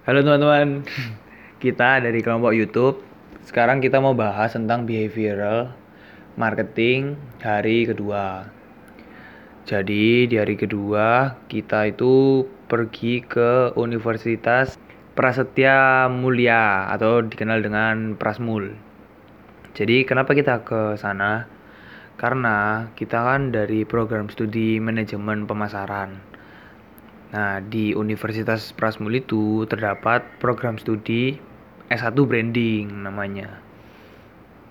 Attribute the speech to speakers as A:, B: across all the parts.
A: Halo teman-teman, kita dari kelompok YouTube. Sekarang kita mau bahas tentang behavioral marketing hari kedua. Jadi di hari kedua kita itu pergi ke Universitas Prasetya Mulia atau dikenal dengan Prasmul. Jadi kenapa kita ke sana? Karena kita kan dari program studi manajemen pemasaran. Nah, di Universitas Prasmul itu terdapat program studi S1 branding namanya.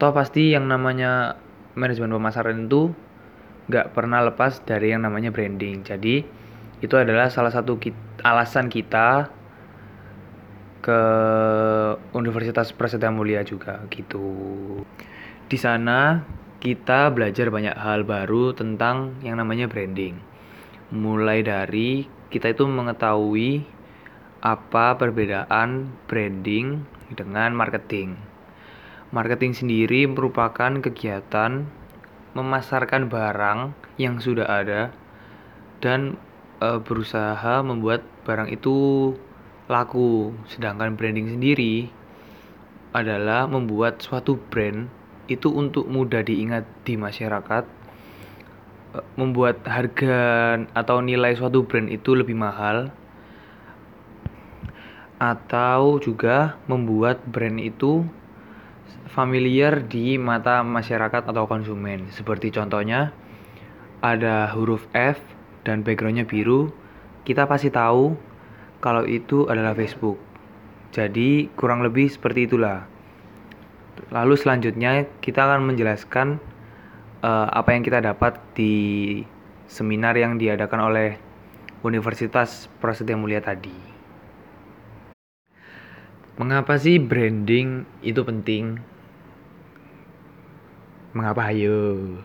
A: Toh pasti yang namanya manajemen pemasaran itu nggak pernah lepas dari yang namanya branding. Jadi itu adalah salah satu kita, alasan kita ke Universitas Prasetya Mulia juga gitu. Di sana kita belajar banyak hal baru tentang yang namanya branding. Mulai dari kita itu mengetahui apa perbedaan branding dengan marketing. Marketing sendiri merupakan kegiatan memasarkan barang yang sudah ada dan e, berusaha membuat barang itu laku. Sedangkan branding sendiri adalah membuat suatu brand itu untuk mudah diingat di masyarakat membuat harga atau nilai suatu brand itu lebih mahal atau juga membuat brand itu familiar di mata masyarakat atau konsumen. Seperti contohnya ada huruf F dan backgroundnya biru, kita pasti tahu kalau itu adalah Facebook. Jadi kurang lebih seperti itulah. Lalu selanjutnya kita akan menjelaskan uh, apa yang kita dapat di seminar yang diadakan oleh Universitas Prasetya Mulia tadi. Mengapa sih branding itu penting? Mengapa ayo?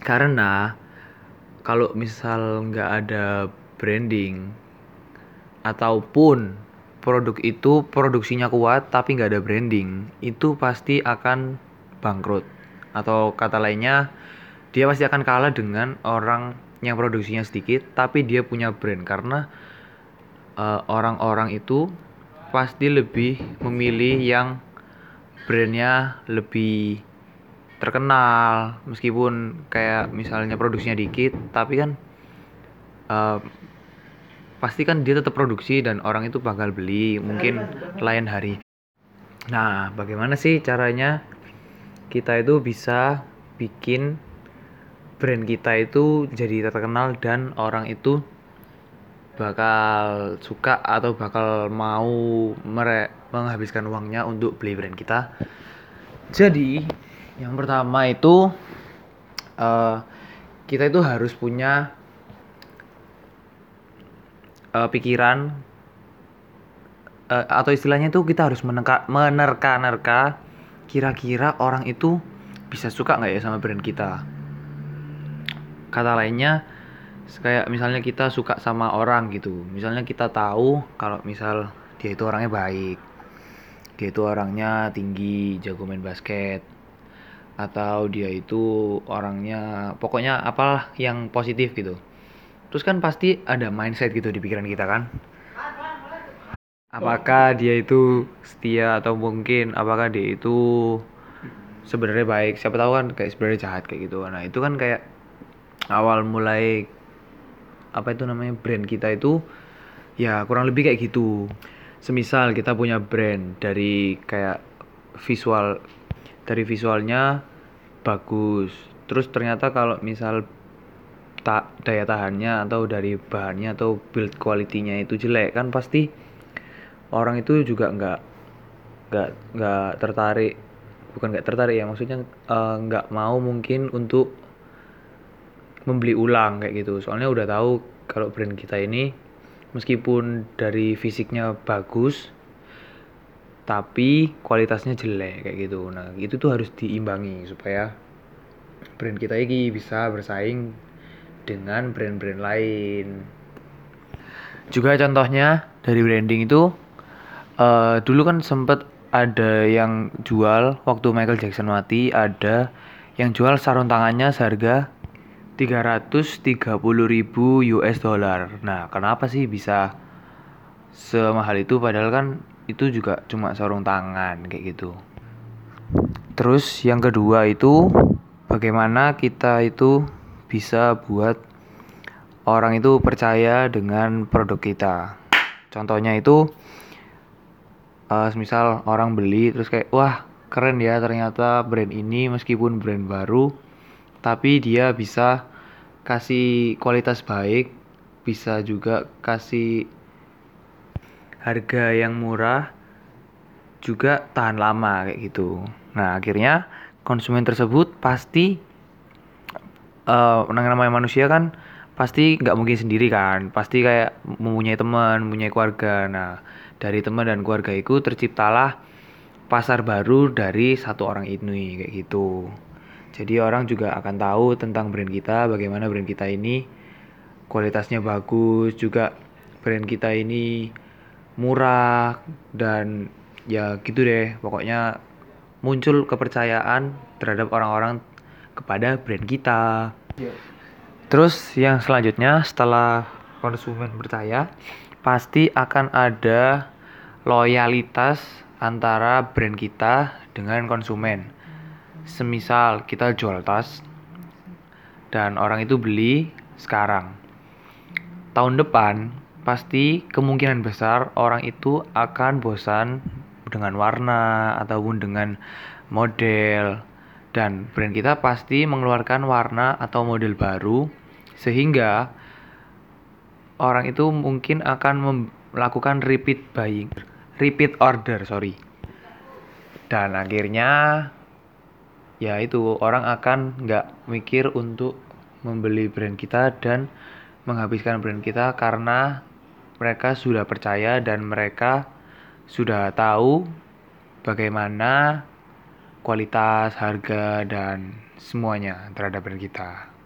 A: Karena kalau misal nggak ada branding ataupun produk itu produksinya kuat tapi nggak ada branding itu pasti akan bangkrut atau kata lainnya dia pasti akan kalah dengan orang yang produksinya sedikit tapi dia punya brand. Karena eh, orang-orang uh, itu pasti lebih memilih yang brandnya lebih terkenal. Meskipun kayak misalnya produksinya dikit tapi kan uh, pasti kan dia tetap produksi dan orang itu bakal beli mungkin lain hari. Nah bagaimana sih caranya kita itu bisa bikin brand kita itu jadi terkenal dan orang itu bakal suka atau bakal mau mere menghabiskan uangnya untuk beli brand kita. Jadi yang pertama itu uh, kita itu harus punya uh, pikiran uh, atau istilahnya itu kita harus menerka-nerka kira-kira orang itu bisa suka nggak ya sama brand kita? Kata lainnya kayak misalnya kita suka sama orang gitu. Misalnya kita tahu kalau misal dia itu orangnya baik dia itu orangnya tinggi jago main basket atau dia itu orangnya pokoknya apalah yang positif gitu. Terus kan pasti ada mindset gitu di pikiran kita kan apakah dia itu setia atau mungkin apakah dia itu sebenarnya baik? Siapa tahu kan kayak sebenarnya jahat kayak gitu. Nah itu kan kayak awal mulai apa itu namanya brand kita itu ya kurang lebih kayak gitu. Semisal kita punya brand dari kayak visual dari visualnya bagus. Terus ternyata kalau misal tak daya tahannya atau dari bahannya atau build quality-nya itu jelek kan pasti orang itu juga nggak nggak nggak tertarik bukan nggak tertarik ya maksudnya uh, nggak mau mungkin untuk membeli ulang kayak gitu. Soalnya udah tahu kalau brand kita ini meskipun dari fisiknya bagus tapi kualitasnya jelek kayak gitu. Nah itu tuh harus diimbangi supaya brand kita ini bisa bersaing dengan brand-brand lain. Juga contohnya dari branding itu uh, dulu kan sempet ada yang jual waktu Michael Jackson mati ada yang jual sarung tangannya seharga 330 ribu US dollar. Nah, kenapa sih bisa semahal itu padahal kan itu juga cuma sarung tangan kayak gitu. Terus yang kedua itu bagaimana kita itu bisa buat orang itu percaya dengan produk kita. Contohnya itu uh, misal orang beli terus kayak wah keren ya ternyata brand ini meskipun brand baru tapi dia bisa kasih kualitas baik bisa juga kasih harga yang murah juga tahan lama kayak gitu. Nah akhirnya konsumen tersebut pasti uh, namanya manusia kan pasti nggak mungkin sendiri kan pasti kayak mempunyai teman mempunyai keluarga nah dari teman dan keluarga itu terciptalah pasar baru dari satu orang ini kayak gitu jadi orang juga akan tahu tentang brand kita bagaimana brand kita ini kualitasnya bagus juga brand kita ini murah dan ya gitu deh pokoknya muncul kepercayaan terhadap orang-orang kepada brand kita. Yeah. Terus yang selanjutnya setelah konsumen percaya pasti akan ada loyalitas antara brand kita dengan konsumen. Semisal kita jual tas dan orang itu beli sekarang. Tahun depan pasti kemungkinan besar orang itu akan bosan dengan warna ataupun dengan model dan brand kita pasti mengeluarkan warna atau model baru sehingga orang itu mungkin akan melakukan repeat buying, repeat order, sorry. Dan akhirnya ya itu orang akan nggak mikir untuk membeli brand kita dan menghabiskan brand kita karena mereka sudah percaya dan mereka sudah tahu bagaimana kualitas, harga, dan semuanya terhadap brand kita.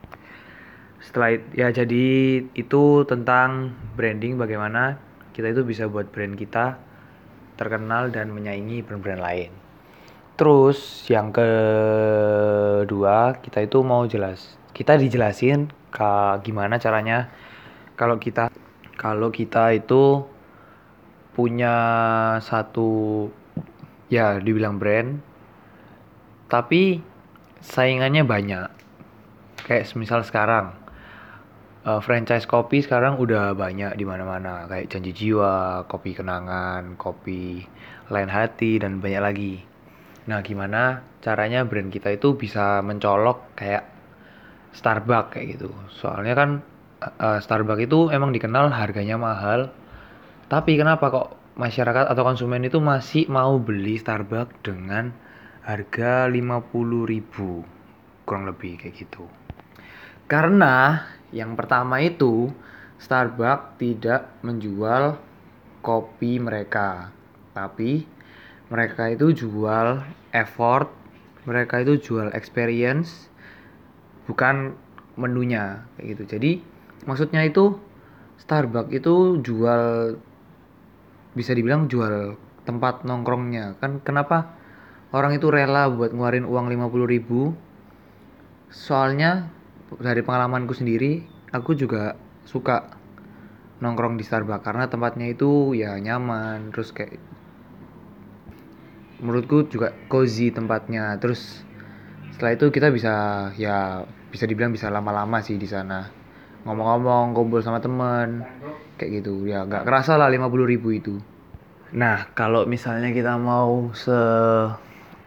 A: Setelah ya jadi itu tentang branding bagaimana kita itu bisa buat brand kita terkenal dan menyaingi brand-brand lain. Terus yang kedua kita itu mau jelas kita dijelasin ke gimana caranya kalau kita kalau kita itu punya satu ya dibilang brand tapi saingannya banyak kayak semisal sekarang uh, franchise kopi sekarang udah banyak di mana-mana. Kayak janji jiwa kopi kenangan kopi lain hati dan banyak lagi. Nah gimana caranya brand kita itu bisa mencolok kayak Starbucks kayak gitu. Soalnya kan uh, Starbucks itu emang dikenal harganya mahal. Tapi kenapa kok masyarakat atau konsumen itu masih mau beli Starbucks dengan harga 50.000 kurang lebih kayak gitu. Karena yang pertama itu Starbucks tidak menjual kopi mereka, tapi mereka itu jual effort, mereka itu jual experience, bukan menunya kayak gitu. Jadi maksudnya itu Starbucks itu jual bisa dibilang jual tempat nongkrongnya. Kan kenapa orang itu rela buat ngeluarin uang 50 ribu? Soalnya dari pengalamanku sendiri aku juga suka nongkrong di Starbucks karena tempatnya itu ya nyaman terus kayak menurutku juga cozy tempatnya. Terus setelah itu kita bisa ya bisa dibilang bisa lama-lama sih di sana. Ngomong-ngomong kumpul sama temen kayak gitu. Ya nggak kerasa lah 50 ribu itu. Nah kalau misalnya kita mau se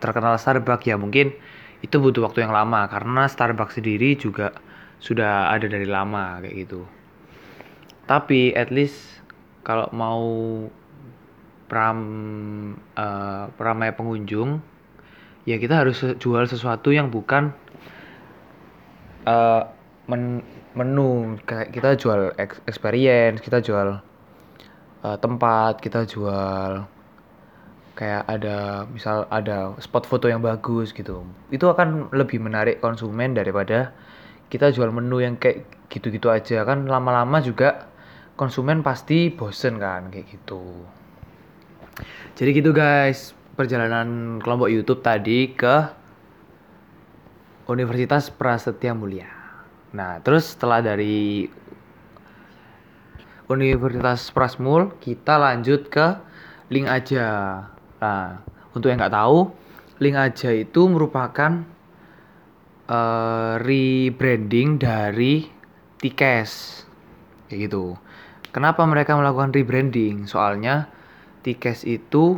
A: terkenal Starbucks ya mungkin itu butuh waktu yang lama karena Starbucks sendiri juga sudah ada dari lama kayak gitu. Tapi at least kalau mau pram uh, peramai pengunjung ya kita harus jual sesuatu yang bukan uh, men menu kayak kita jual experience, kita jual uh, tempat, kita jual kayak ada misal ada spot foto yang bagus gitu. Itu akan lebih menarik konsumen daripada kita jual menu yang kayak gitu-gitu aja. Kan lama-lama juga konsumen pasti bosen kan kayak gitu. Jadi gitu guys. Perjalanan kelompok YouTube tadi ke Universitas Prasetya Mulia. Nah terus setelah dari Universitas Prasmul, kita lanjut ke link aja. Nah, untuk yang nggak tahu, link aja itu merupakan uh, rebranding dari Tikes. Kayak gitu. Kenapa mereka melakukan rebranding? Soalnya Tikes itu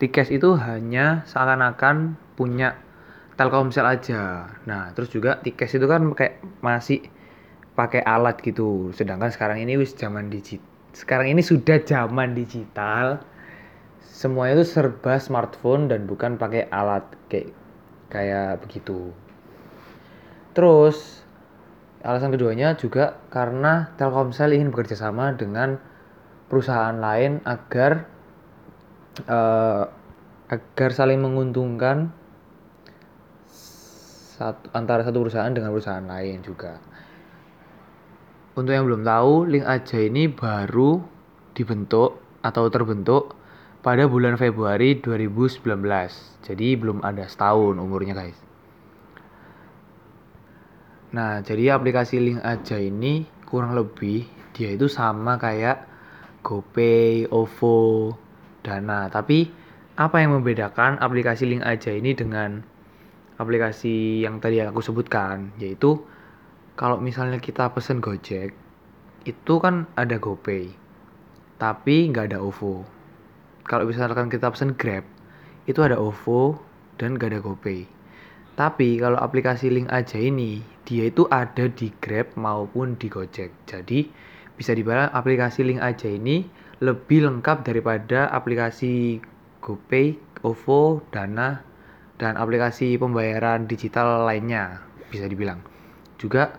A: Tikes itu hanya seakan-akan punya Telkomsel aja. Nah, terus juga Tikes itu kan kayak masih pakai alat gitu. Sedangkan sekarang ini wis zaman digital. Sekarang ini sudah zaman digital. Semuanya itu serba smartphone dan bukan pakai alat kayak kayak begitu. Terus alasan keduanya juga karena Telkomsel ingin bekerja sama dengan perusahaan lain agar uh, agar saling menguntungkan satu, antara satu perusahaan dengan perusahaan lain juga. Untuk yang belum tahu, link aja ini baru dibentuk atau terbentuk pada bulan Februari 2019. Jadi belum ada setahun umurnya guys. Nah, jadi aplikasi link aja ini kurang lebih dia itu sama kayak GoPay, OVO, Dana. Tapi apa yang membedakan aplikasi link aja ini dengan aplikasi yang tadi aku sebutkan yaitu kalau misalnya kita pesen Gojek itu kan ada GoPay tapi nggak ada OVO kalau misalkan kita pesen Grab itu ada OVO dan nggak ada GoPay tapi kalau aplikasi link aja ini dia itu ada di Grab maupun di Gojek jadi bisa dibilang aplikasi link aja ini lebih lengkap daripada aplikasi GoPay, OVO, Dana, dan aplikasi pembayaran digital lainnya bisa dibilang. Juga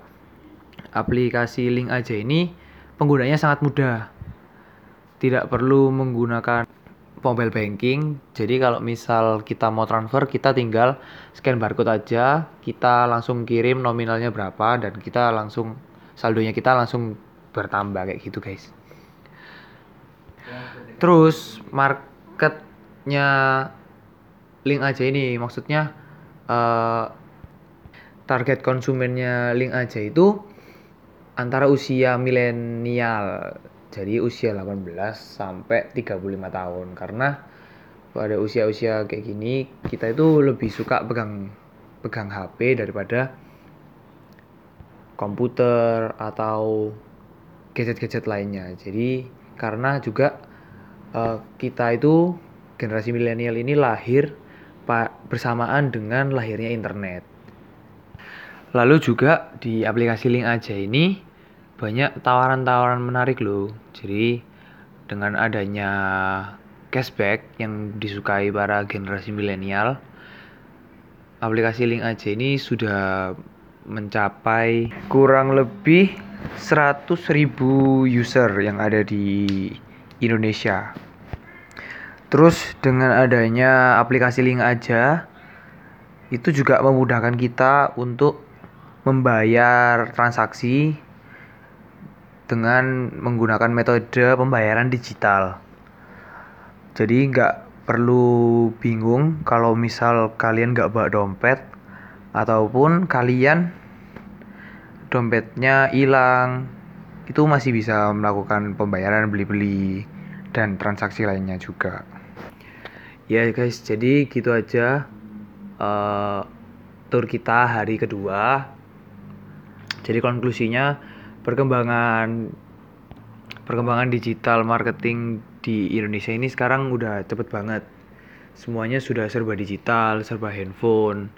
A: aplikasi link aja ini penggunanya sangat mudah. Tidak perlu menggunakan mobile banking. Jadi kalau misal kita mau transfer, kita tinggal scan barcode aja, kita langsung kirim nominalnya berapa dan kita langsung saldonya kita langsung bertambah kayak gitu, guys. Terus marketnya link aja ini maksudnya uh, target konsumennya link aja itu antara usia milenial jadi usia 18 sampai 35 tahun. Karena pada usia-usia kayak gini kita itu lebih suka pegang pegang HP daripada komputer atau gadget-gadget lainnya. Jadi karena juga uh, kita itu generasi milenial ini lahir bersamaan dengan lahirnya internet. Lalu juga di aplikasi link aja ini banyak tawaran-tawaran menarik loh. Jadi dengan adanya cashback yang disukai para generasi milenial, aplikasi link aja ini sudah mencapai kurang lebih 100 ribu user yang ada di Indonesia. Terus dengan adanya aplikasi link aja itu juga memudahkan kita untuk membayar transaksi dengan menggunakan metode pembayaran digital. Jadi nggak perlu bingung kalau misal kalian nggak bawa dompet ataupun kalian dompetnya hilang itu masih bisa melakukan pembayaran beli-beli dan transaksi lainnya juga. Ya guys, jadi gitu aja uh, tour kita hari kedua jadi konklusinya perkembangan perkembangan digital marketing di Indonesia ini sekarang udah cepet banget. Semuanya sudah serba digital, serba handphone.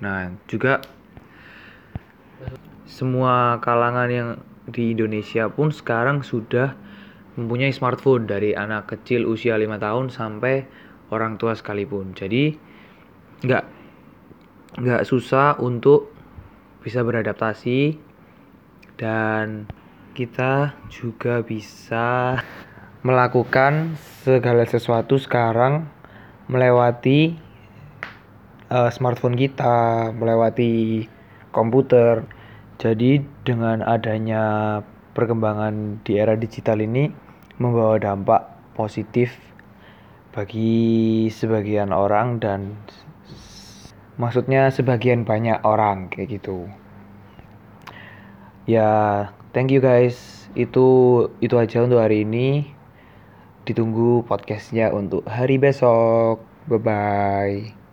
A: Nah, juga semua kalangan yang di Indonesia pun sekarang sudah mempunyai smartphone dari anak kecil usia 5 tahun sampai orang tua sekalipun. Jadi nggak nggak susah untuk bisa beradaptasi dan kita juga bisa melakukan segala sesuatu sekarang melewati uh, smartphone kita, melewati komputer. Jadi dengan adanya perkembangan di era digital ini membawa dampak positif bagi sebagian orang dan maksudnya sebagian banyak orang kayak gitu ya thank you guys. Itu itu aja untuk hari ini. Ditunggu podcastnya untuk hari besok. Bye bye